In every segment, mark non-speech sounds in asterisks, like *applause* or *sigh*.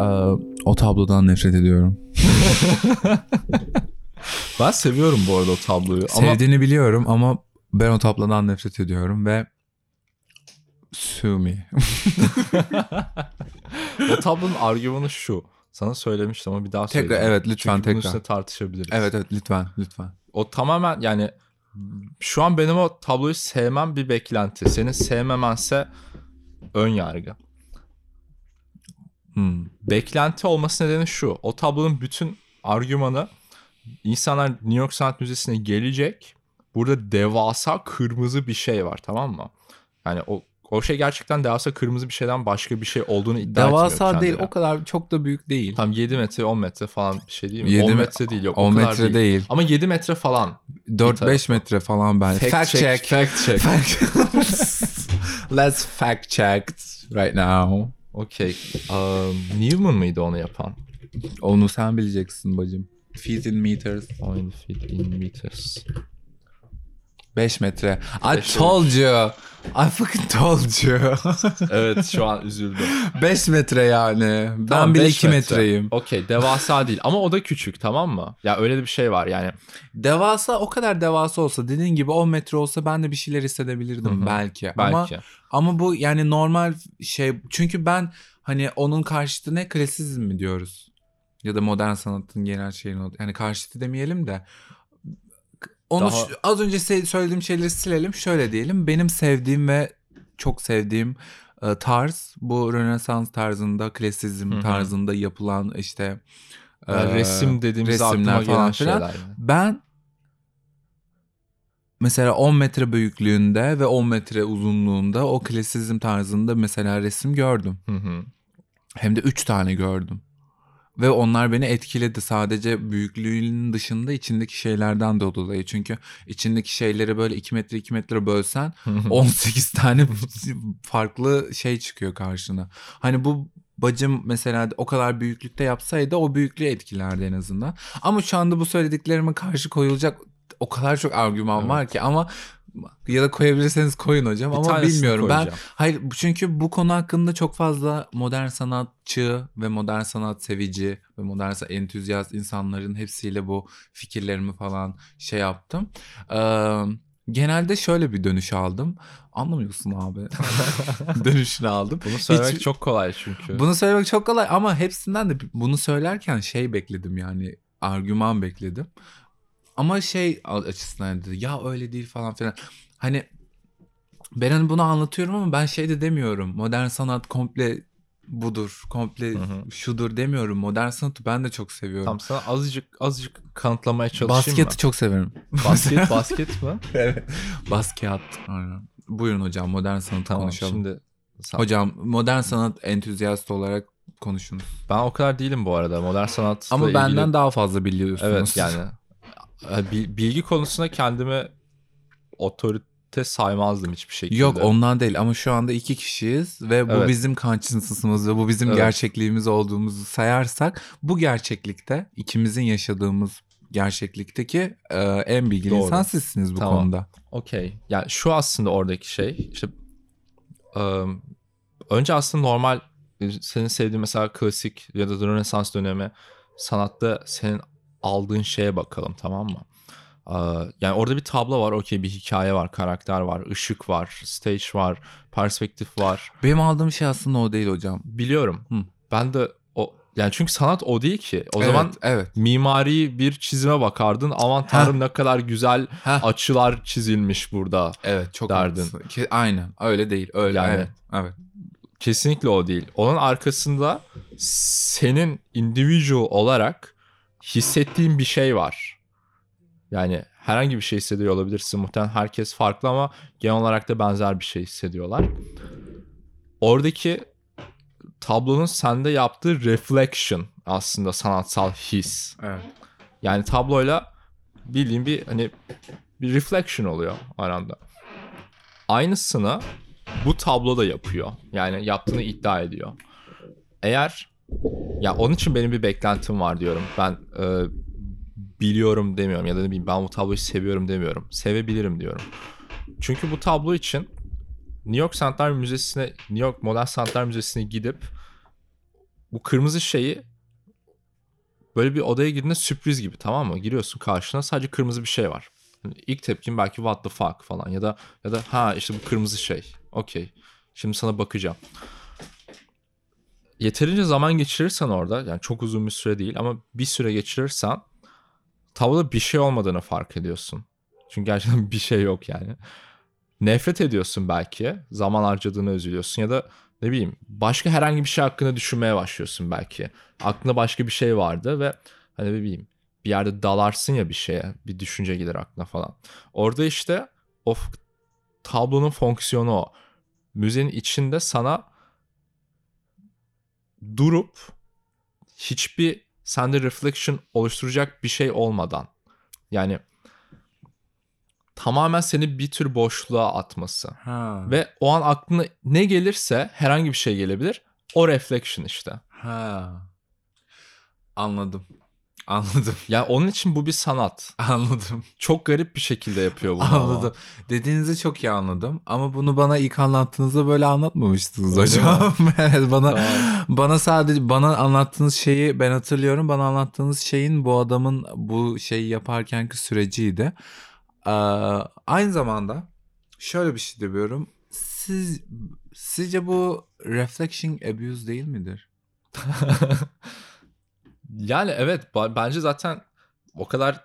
Ee, o tablodan nefret ediyorum. *laughs* Ben seviyorum bu arada o tabloyu. Ama Sevdiğini biliyorum ama ben o tablodan nefret ediyorum ve sue me. *laughs* o tablonun argümanı şu. Sana söylemiştim ama bir daha Tekrar, söyleyeyim. evet, lütfen Çünkü tekrar. üstüne tartışabiliriz. evet evet lütfen lütfen. O tamamen yani şu an benim o tabloyu sevmem bir beklenti. Senin sevmemense ön yargı. Hmm. Beklenti olması nedeni şu. O tablonun bütün argümanı insanlar New York Sanat Müzesi'ne gelecek. Burada devasa kırmızı bir şey var tamam mı? Yani o o şey gerçekten devasa kırmızı bir şeyden başka bir şey olduğunu iddia etmiyor Devasa değil kendileri. o kadar çok da büyük değil. Tam 7 metre 10 metre falan bir şey değil mi? 7 10 me- metre değil yok. o 10 kadar metre değil. Ama 7 metre falan. 4-5 metre falan ben. Fact, check. Fact check. *laughs* Let's fact check right now. Okey. Um, Newman mıydı onu yapan? Onu sen bileceksin bacım. Feet in meters. 10 feet in meters. 5 metre. I Beş told you. I fucking told you. *laughs* evet şu an üzüldüm. 5 metre yani. Ben Tamam, bile beş 2 metre. metreyim. Okey devasa değil ama o da küçük tamam mı? Ya öyle de bir şey var yani. Devasa o kadar devasa olsa dediğin gibi 10 metre olsa ben de bir şeyler hissedebilirdim Hı hı. belki. Ama Belki. ama bu yani normal şey çünkü ben hani onun karşıtı ne klasizm mi diyoruz? Ya da modern sanatın genel şeyin. Yani karşıtı demeyelim de onu Daha- az önce söylediğim şeyleri silelim. Şöyle diyelim. Benim sevdiğim ve çok sevdiğim e, tarz bu Rönesans tarzında, klasizm tarzında yapılan işte Yani e, resim dediğimiz resimler falan filan. şeyler. yani. Ben mesela 10 metre büyüklüğünde ve 10 metre uzunluğunda o klasizm tarzında mesela resim gördüm. Hı hı. Hem de 3 tane gördüm. Ve onlar beni etkiledi sadece büyüklüğünün dışında içindeki şeylerden de dolayı. Çünkü içindeki şeyleri böyle 2 metre 2 metre bölsen 18 tane farklı şey çıkıyor karşına. Hani bu bacım mesela o kadar büyüklükte yapsaydı o büyüklüğü etkilerdi en azından. Ama şu anda bu söylediklerime karşı koyulacak o kadar çok argüman Evet. var ki ama ya da koyabilirseniz koyun hocam Bir ama bilmiyorum. Ben koyacağım. hayır çünkü bu konu hakkında çok fazla modern sanatçı ve modern sanat sevici ve modern sanat entüzyast insanların hepsiyle bu fikirlerimi falan şey yaptım. Ee, genelde şöyle bir dönüş aldım. Anlamıyorsun abi. *laughs* *laughs* Dönüşünü aldım. Bunu söylemek Hiç- çok kolay çünkü. Bunu söylemek çok kolay ama hepsinden de bunu söylerken şey bekledim yani argüman bekledim. Ama şey açısından dedi ya öyle değil falan filan. Hani ben hani bunu anlatıyorum ama ben şey de demiyorum. Modern sanat komple budur, komple Hı hı. şudur demiyorum. Modern sanatı ben de çok seviyorum. Tam sana azıcık azıcık kanıtlamaya çalışayım Basketi çok severim. Basket *laughs* basket mi? evet. Basket. Aynen. Buyurun hocam modern sanatı tamam konuşalım. şimdi sen- Hocam modern sanat entüzyast olarak konuşunuz. ben o kadar değilim bu arada modern sanatla Ama ilgili. benden daha fazla biliyorsunuz. Evet yani bilgi konusunda kendimi otorite saymazdım hiçbir şekilde. Yok ondan değil ama şu anda iki kişiyiz ve bu Evet. bizim kançınsızımız ve bu bizim Evet. gerçekliğimiz olduğumuzu sayarsak bu gerçeklikte ikimizin yaşadığımız gerçeklikteki e, en bilgili Doğru. insan sizsiniz bu Tamam. konuda. Okey. Yani şu aslında oradaki şey. İşte ım, önce aslında normal e, senin sevdiğin mesela klasik ya da Rönesans dönemi sanatta senin aldığın şeye bakalım tamam mı? Ee, Yani orada bir tablo var, okey bir hikaye var, karakter var, ışık var, stage var, perspektif var. Benim aldığım şey aslında o değil hocam. Biliyorum. Hı. Ben de o yani çünkü sanat o değil ki. O Evet, zaman evet. mimari bir çizime bakardın. Aman tanrım ne kadar güzel Heh. açılar çizilmiş burada. Evet çok derdin. Ki, aynen öyle değil öyle Yani- evet. evet. Kesinlikle o değil. Onun arkasında senin individual olarak hissettiğin bir şey var. Yani herhangi bir şey hissediyor olabilirsin. Muhtemelen herkes farklı ama genel olarak da benzer bir şey hissediyorlar. Oradaki tablonun sende yaptığı reflection aslında sanatsal his. evet. Yani tabloyla bildiğin bir hani bir reflection oluyor aranda. Aynısını bu tablo da yapıyor. Yani yaptığını iddia ediyor. Eğer ya onun için benim bir beklentim var diyorum. Ben e, biliyorum demiyorum ya da ne bileyim ben bu tabloyu seviyorum demiyorum. Sevebilirim diyorum. Çünkü bu tablo için New York Sanatlar Müzesi'ne, New York Modern Sanatlar Müzesi'ne gidip bu kırmızı şeyi böyle bir odaya girdiğinde sürpriz gibi tamam mı? Giriyorsun karşına sadece kırmızı bir şey var. Yani İlk tepkin belki what the fuck falan ya da ya da ha işte bu kırmızı şey. Okey. Şimdi sana bakacağım. Yeterince zaman geçirirsen orada yani çok uzun bir süre değil ama bir süre geçirirsen tabloda bir şey olmadığını fark ediyorsun. Çünkü gerçekten *laughs* bir şey yok yani. Nefret ediyorsun belki. Zaman harcadığını üzülüyorsun ya da ne bileyim başka herhangi bir şey hakkında düşünmeye başlıyorsun belki. Aklında başka bir şey vardı ve hani ne bileyim bir yerde dalarsın ya bir şeye. Bir düşünce gelir aklına falan. Orada işte o f- tablonun fonksiyonu o. Müzenin içinde sana durup hiçbir sende reflection oluşturacak bir şey olmadan yani tamamen seni bir tür boşluğa atması. Ha. Ve o an aklına ne gelirse herhangi bir şey gelebilir. O reflection işte. Ha. Anladım. *laughs* Anladım. Yani onun için bu bir sanat. *laughs* Anladım. Çok garip bir şekilde yapıyor bunu. ama. Anladım. Dediğinizi çok iyi anladım ama bunu bana ilk anlattığınızda böyle anlatmamıştınız Öyle hocam. *laughs* evet bana Tamam. bana sadece bana anlattığınız şeyi ben hatırlıyorum. Bana anlattığınız şeyin bu adamın bu şeyi yaparkenki süreciydi. Ee, aynı zamanda şöyle bir şey diyorum. Siz sizce bu reflection abuse değil midir? Yani evet bence zaten o kadar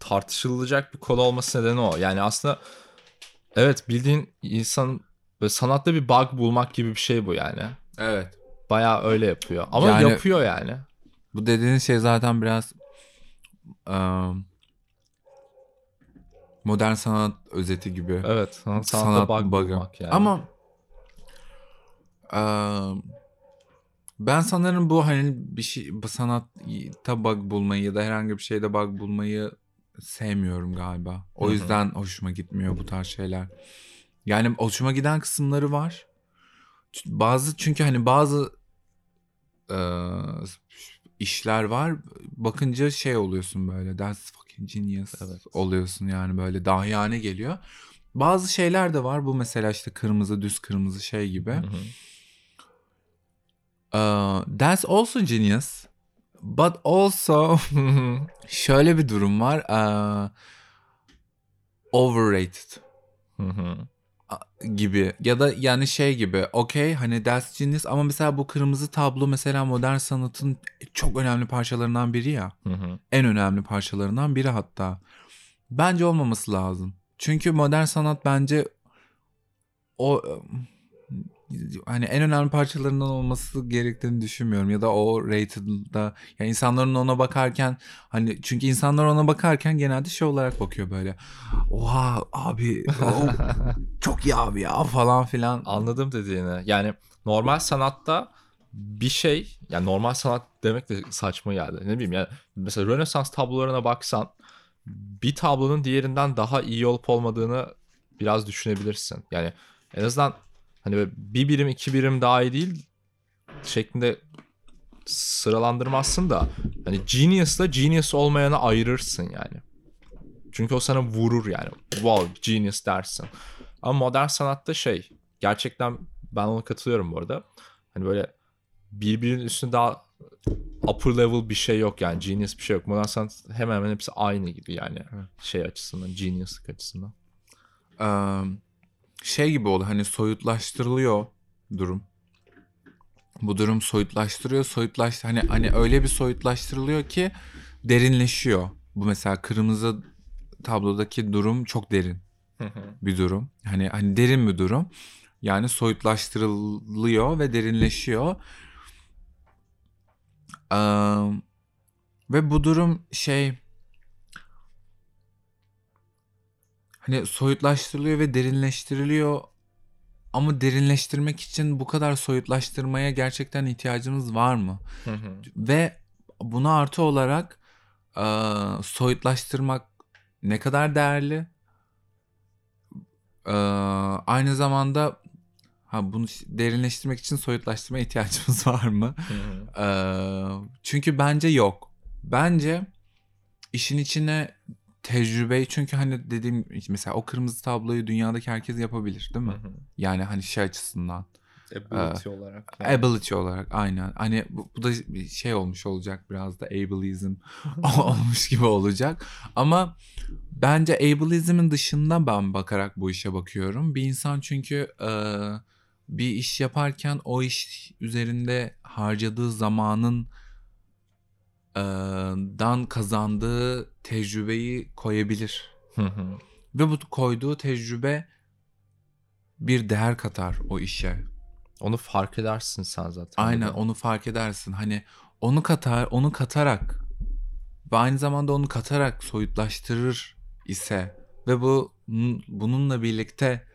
tartışılacak bir konu olması nedeni o. Yani aslında evet bildiğin insan böyle sanatta bir bug bulmak gibi bir şey bu yani. Evet. Bayağı öyle yapıyor. Ama Yani- yapıyor yani. Bu dediğiniz şey zaten biraz ım, modern sanat özeti gibi. Evet. Sanat, sanat sanatta bug bug'ı. bulmak yani. Ama ım, ben sanırım bu hani bir şey bu sanatta bug bulmayı ya da herhangi bir şeyde bug bulmayı sevmiyorum galiba. O yüzden hoşuma gitmiyor bu tarz şeyler. Yani hoşuma giden kısımları var. Bazı çünkü hani bazı ıı, işler var. Bakınca şey oluyorsun böyle. That's fucking genius Evet. oluyorsun yani böyle dahiyane geliyor. Bazı şeyler de var. Bu mesela işte kırmızı düz kırmızı şey gibi. Hı hı. Aa, that's also genius. But also *laughs* şöyle bir durum var. Aa, overrated gibi ya da yani şey gibi okey hani that's genius ama mesela bu kırmızı tablo mesela modern sanatın çok önemli parçalarından biri ya. En önemli parçalarından biri hatta. Bence olmaması lazım. Çünkü modern sanat bence o hani en önemli parçalarından olması gerektiğini düşünmüyorum ya da o rated'da yani insanların ona bakarken hani çünkü insanlar ona bakarken genelde şey olarak bakıyor böyle oha abi o *laughs* çok iyi abi ya falan filan Anladım dediğini. Yani normal sanatta bir şey yani normal sanat demek de saçma geldi. Ne bileyim yani mesela Rönesans tablolarına baksan bir tablonun diğerinden daha iyi olup olmadığını biraz düşünebilirsin. Yani en azından hani böyle bir birim iki birim daha iyi değil şeklinde sıralandırmazsın da hani genius'la genius olmayanı ayırırsın yani. Çünkü o sana vurur yani. Wow genius dersin. Ama modern sanatta şey gerçekten ben ona katılıyorum bu arada. Hani böyle birbirinin üstünde daha upper level bir şey yok yani genius bir şey yok. Modern sanat hemen hemen hepsi aynı gibi yani şey açısından geniuslık açısından. Eee, şey gibi oldu hani soyutlaştırılıyor durum. Bu durum soyutlaştırıyor, soyutlaş hani hani öyle bir soyutlaştırılıyor ki derinleşiyor. Bu mesela kırmızı tablodaki durum çok derin bir durum. Hani hani derin bir durum. Yani soyutlaştırılıyor ve derinleşiyor. Eee, ve bu durum şey hani soyutlaştırılıyor ve derinleştiriliyor. Ama derinleştirmek için bu kadar soyutlaştırmaya gerçekten ihtiyacımız var mı? Ve buna artı olarak eee, soyutlaştırmak ne kadar değerli? Eee, aynı zamanda ha bunu derinleştirmek için soyutlaştırmaya ihtiyacımız *laughs* var mı? Eee, çünkü bence yok. Bence işin içine tecrübeyi çünkü hani dediğim mesela o kırmızı tabloyu dünyadaki herkes yapabilir değil mi? Yani hani şey açısından. Ability olarak. yani. Ability olarak aynen. Hani bu, bu da bir şey olmuş olacak biraz da ableism *laughs* olmuş gibi olacak. Ama bence ableism'in dışında ben bakarak bu işe bakıyorum. Bir insan çünkü e, bir iş yaparken o iş üzerinde harcadığı zamanın e, dan kazandığı tecrübeyi koyabilir. Hı hı. Ve bu koyduğu tecrübe bir değer katar o işe. Onu fark edersin sen zaten. Aynen onu fark edersin. Hani onu katar, onu katarak ve aynı zamanda onu katarak soyutlaştırır ise ve bu bununla birlikte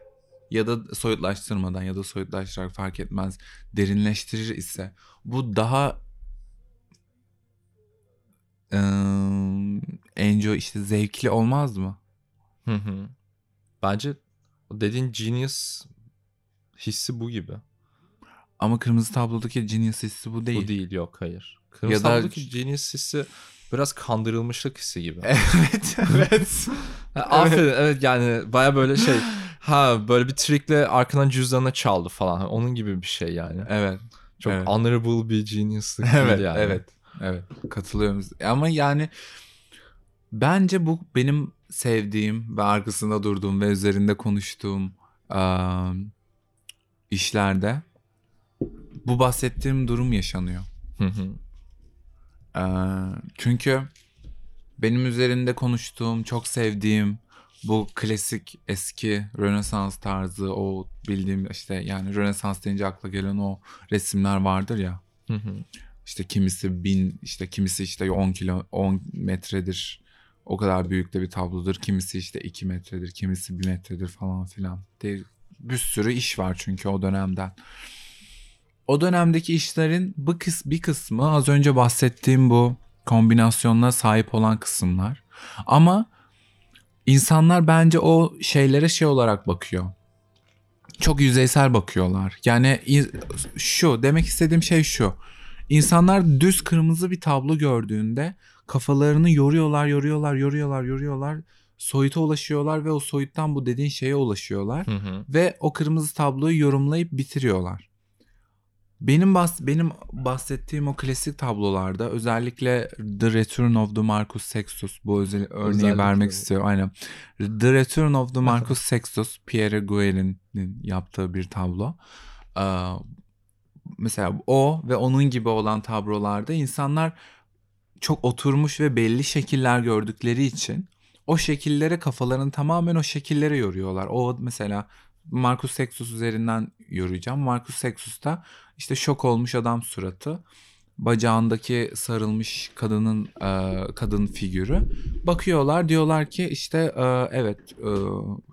ya da soyutlaştırmadan ya da soyutlaştırarak fark etmez derinleştirir ise bu daha ıı, enjoy işte zevkli olmaz mı? Hı hı. Bence o dediğin genius hissi bu gibi. Ama kırmızı tablodaki genius hissi bu değil. Bu değil yok hayır. Kırmızı Ya da- tablodaki genius hissi biraz kandırılmışlık hissi gibi. *laughs* evet, evet. Aferin evet yani baya böyle şey *laughs* ha böyle bir trickle arkadan cüzdanına çaldı falan. Onun gibi bir şey yani. evet. Çok Evet. honorable bir genius'lık evet, yani. evet, evet. Katılıyorum. Ama yani bence bu benim sevdiğim ve arkasında durduğum ve üzerinde konuştuğum eee, işlerde bu bahsettiğim durum yaşanıyor. Hı hı. Eee, çünkü benim üzerinde konuştuğum, çok sevdiğim bu klasik eski Rönesans tarzı o bildiğim işte yani Rönesans deyince akla gelen o resimler vardır ya. Hı hı. İşte kimisi bin, işte kimisi işte 10 kilo, 10 metredir. O kadar büyük de bir tablodur. Kimisi işte 2 metredir, kimisi 1 metredir falan filan. De, bir sürü iş var çünkü o dönemden. O dönemdeki işlerin bu kıs bir kısmı az önce bahsettiğim bu kombinasyonla sahip olan kısımlar. Ama insanlar bence o şeylere şey olarak bakıyor. Çok yüzeysel bakıyorlar. Yani şu demek istediğim şey şu. İnsanlar düz kırmızı bir tablo gördüğünde kafalarını yoruyorlar, yoruyorlar, yoruyorlar, yoruyorlar. Soyuta ulaşıyorlar ve o soyuttan bu dediğin şeye ulaşıyorlar Hı hı. ve o kırmızı tabloyu yorumlayıp bitiriyorlar. Benim bahs benim bahsettiğim o klasik tablolarda özellikle The Return of the Marcus Sextus bu özel örneği Özellikle vermek istiyorum. Aynen. The Return of the *laughs* Marcus Sextus Pierre Gouel'in yaptığı bir tablo. Mesela o ve onun gibi olan tablolarda insanlar çok oturmuş ve belli şekiller gördükleri için o şekillere kafalarını tamamen o şekillere yoruyorlar. O mesela Marcus Sextus üzerinden yoracağım. Marcus Sextus'ta işte şok olmuş adam suratı, bacağındaki sarılmış kadının e, kadın figürü. Bakıyorlar diyorlar ki işte e, evet e,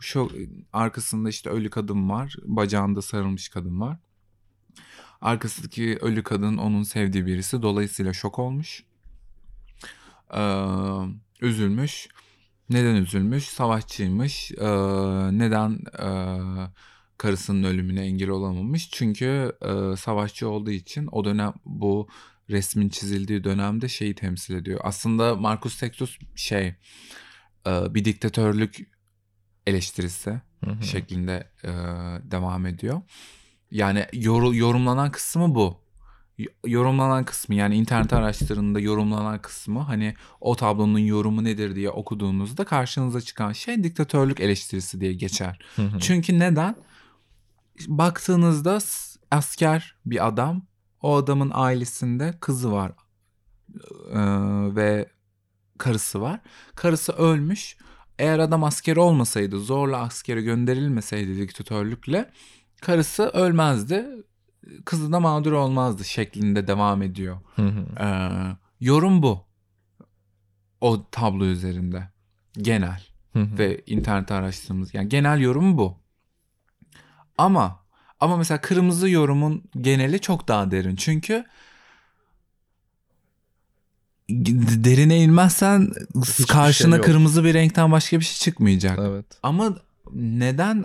şu arkasında işte ölü kadın var, bacağında sarılmış kadın var. Arkasındaki ölü kadın onun sevdiği birisi dolayısıyla şok olmuş. Ee, üzülmüş. Neden üzülmüş? Savaşçıymış. Ee, neden e, karısının ölümüne engel olamamış? Çünkü e, savaşçı olduğu için o dönem bu resmin çizildiği dönemde şeyi temsil ediyor. Aslında Marcus Sextus şey e, bir diktatörlük eleştirisi Hı hı. şeklinde e, devam ediyor. Yani yoru- yorumlanan kısmı bu. Yorumlanan kısmı yani internet araştırında yorumlanan kısmı hani o tablonun yorumu nedir diye okuduğunuzda karşınıza çıkan şey diktatörlük eleştirisi diye geçer. Hı hı. Çünkü neden? Baktığınızda asker bir adam, o adamın ailesinde kızı var Ee, ve karısı var. Karısı ölmüş. Eğer adam asker olmasaydı, zorla askere gönderilmeseydi diktatörlükle karısı ölmezdi. Kızı da mağdur olmazdı şeklinde devam ediyor. Ee, yorum bu. O tablo üzerinde. Genel ve internet araştırdığımız yani genel yorum bu. Ama ama mesela kırmızı yorumun geneli çok daha derin. Çünkü derine inmezsen Hiçbir karşına şey yok. kırmızı bir renkten başka bir şey çıkmayacak. Evet. Ama neden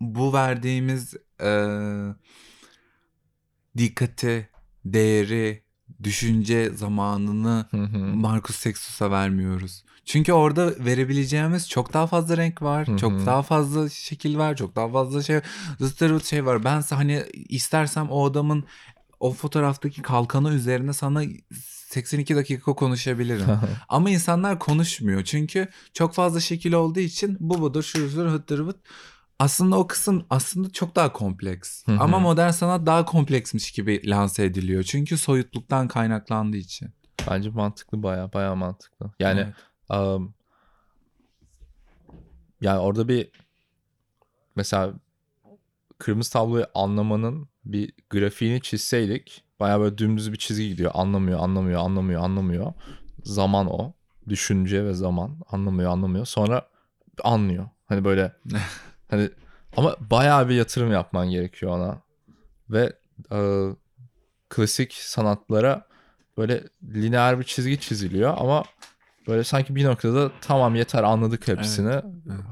bu verdiğimiz e, dikkati, değeri düşünce zamanını Hı hı. Marcus Sextus'a vermiyoruz. Çünkü orada verebileceğimiz çok daha fazla renk var. Çok daha fazla şekil var. Çok daha fazla şey zıttırıt şey var. Ben hani istersem o adamın o fotoğraftaki kalkanı üzerine sana 82 dakika konuşabilirim. *laughs* Ama insanlar konuşmuyor. Çünkü çok fazla şekil olduğu için bu budur, şu şudur, hıttır vıt. Aslında o kısım aslında çok daha kompleks. Hı hı. Ama modern sanat daha kompleksmiş gibi lanse ediliyor. Çünkü soyutluktan kaynaklandığı için. Bence mantıklı baya baya mantıklı. Yani Evet. um, yani orada bir mesela kırmızı tabloyu anlamanın bir grafiğini çizseydik baya böyle dümdüz bir çizgi gidiyor. Anlamıyor, anlamıyor, anlamıyor, anlamıyor. Zaman o. Düşünce ve zaman. Anlamıyor, anlamıyor. Sonra anlıyor. Hani böyle *laughs* hani ama bayağı bir yatırım yapman gerekiyor ona. Ve e, klasik sanatlara böyle lineer bir çizgi çiziliyor ama böyle sanki bir noktada tamam yeter anladık hepsini. evet.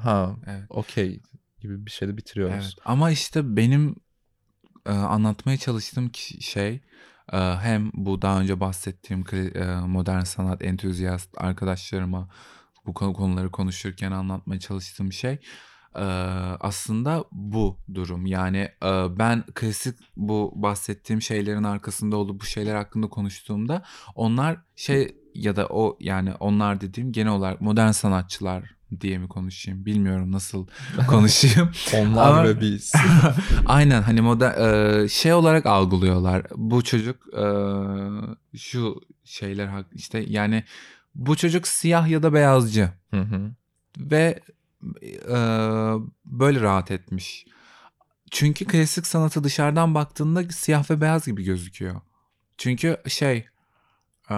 Ha Evet. okey gibi bir şeyde bitiriyoruz. Evet. Ama işte benim e, anlatmaya çalıştığım şey e, hem bu daha önce bahsettiğim e, modern sanat entüzyast arkadaşlarıma bu konu- konuları konuşurken anlatmaya çalıştığım şey e, aslında bu durum. Yani e, ben klasik bu bahsettiğim şeylerin arkasında olup bu şeyler hakkında konuştuğumda onlar şey ya da o yani onlar dediğim genel olarak modern sanatçılar diye mi konuşayım bilmiyorum nasıl *laughs* konuşayım. Onlar Ama- ve biz. *laughs* Aynen hani moda e, şey olarak algılıyorlar. Bu çocuk e, şu şeyler işte yani bu çocuk siyah ya da beyazcı Hı hı. ve e, böyle rahat etmiş. Çünkü klasik sanatı dışarıdan baktığında siyah ve beyaz gibi gözüküyor. Çünkü şey e,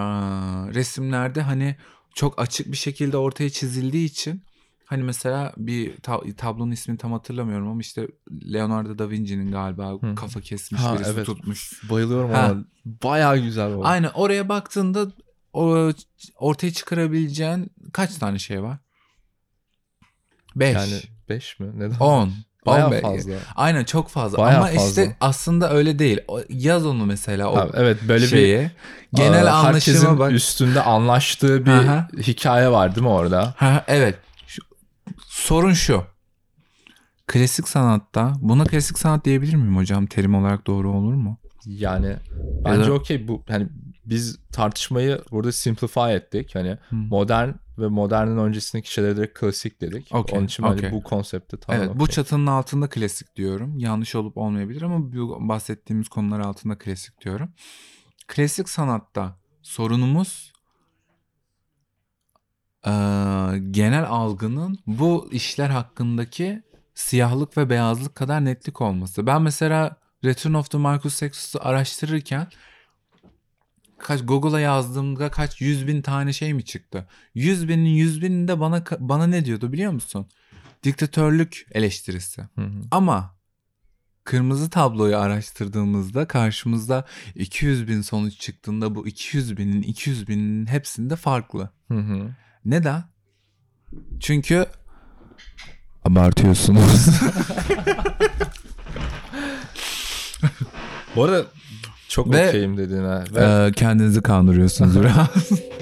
resimlerde hani çok açık bir şekilde ortaya çizildiği için hani mesela bir ta- tablonun ismini tam hatırlamıyorum ama işte Leonardo da Vinci'nin galiba Hı. kafa kesmiş Ha, birisi evet. tutmuş. Bayılıyorum Ha. ona. Bayağı güzel o. Aynen oraya baktığında ortaya çıkarabileceğin kaç tane şey var? 5. Yani 5 mi? Neden? 10. Bayağı 15. fazla. Aynen çok fazla. Bayağı Ama fazla. işte aslında öyle değil. Yaz onu mesela o Ha, evet böyle bir şeyi. Genel Aa, anlaşıma herkesin bak. üstünde anlaştığı bir Aha. hikaye var değil mi orada? Ha, evet. Şu- sorun şu. Klasik sanatta buna klasik sanat diyebilir miyim hocam? Terim olarak doğru olur mu? Yani bence da- okey bu hani biz tartışmayı burada simplify ettik. Hani Hı. modern ve modernin öncesindeki şeylere direkt klasik dedik. Okey, Onun için hani okey. bu konsepti tamam. evet bu okey. çatının altında klasik diyorum. Yanlış olup olmayabilir ama bu bahsettiğimiz konular altında klasik diyorum. Klasik sanatta sorunumuz eee, genel algının bu işler hakkındaki siyahlık ve beyazlık kadar netlik olması. Ben mesela Return of the Marcus Sextus'u araştırırken kaç Google'a yazdığımda kaç yüz bin tane şey mi çıktı? Yüz binin yüz bininde bana bana ne diyordu biliyor musun? Diktatörlük eleştirisi. Hı hı. Ama kırmızı tabloyu araştırdığımızda karşımızda 200 bin sonuç çıktığında bu 200 binin 200 binin hepsinde farklı. Hı hı. Neden? Çünkü abartıyorsunuz. *laughs* Bu arada çok Ve- okeyim dediğine. Ve Ee, kendinizi kandırıyorsunuz biraz. *laughs*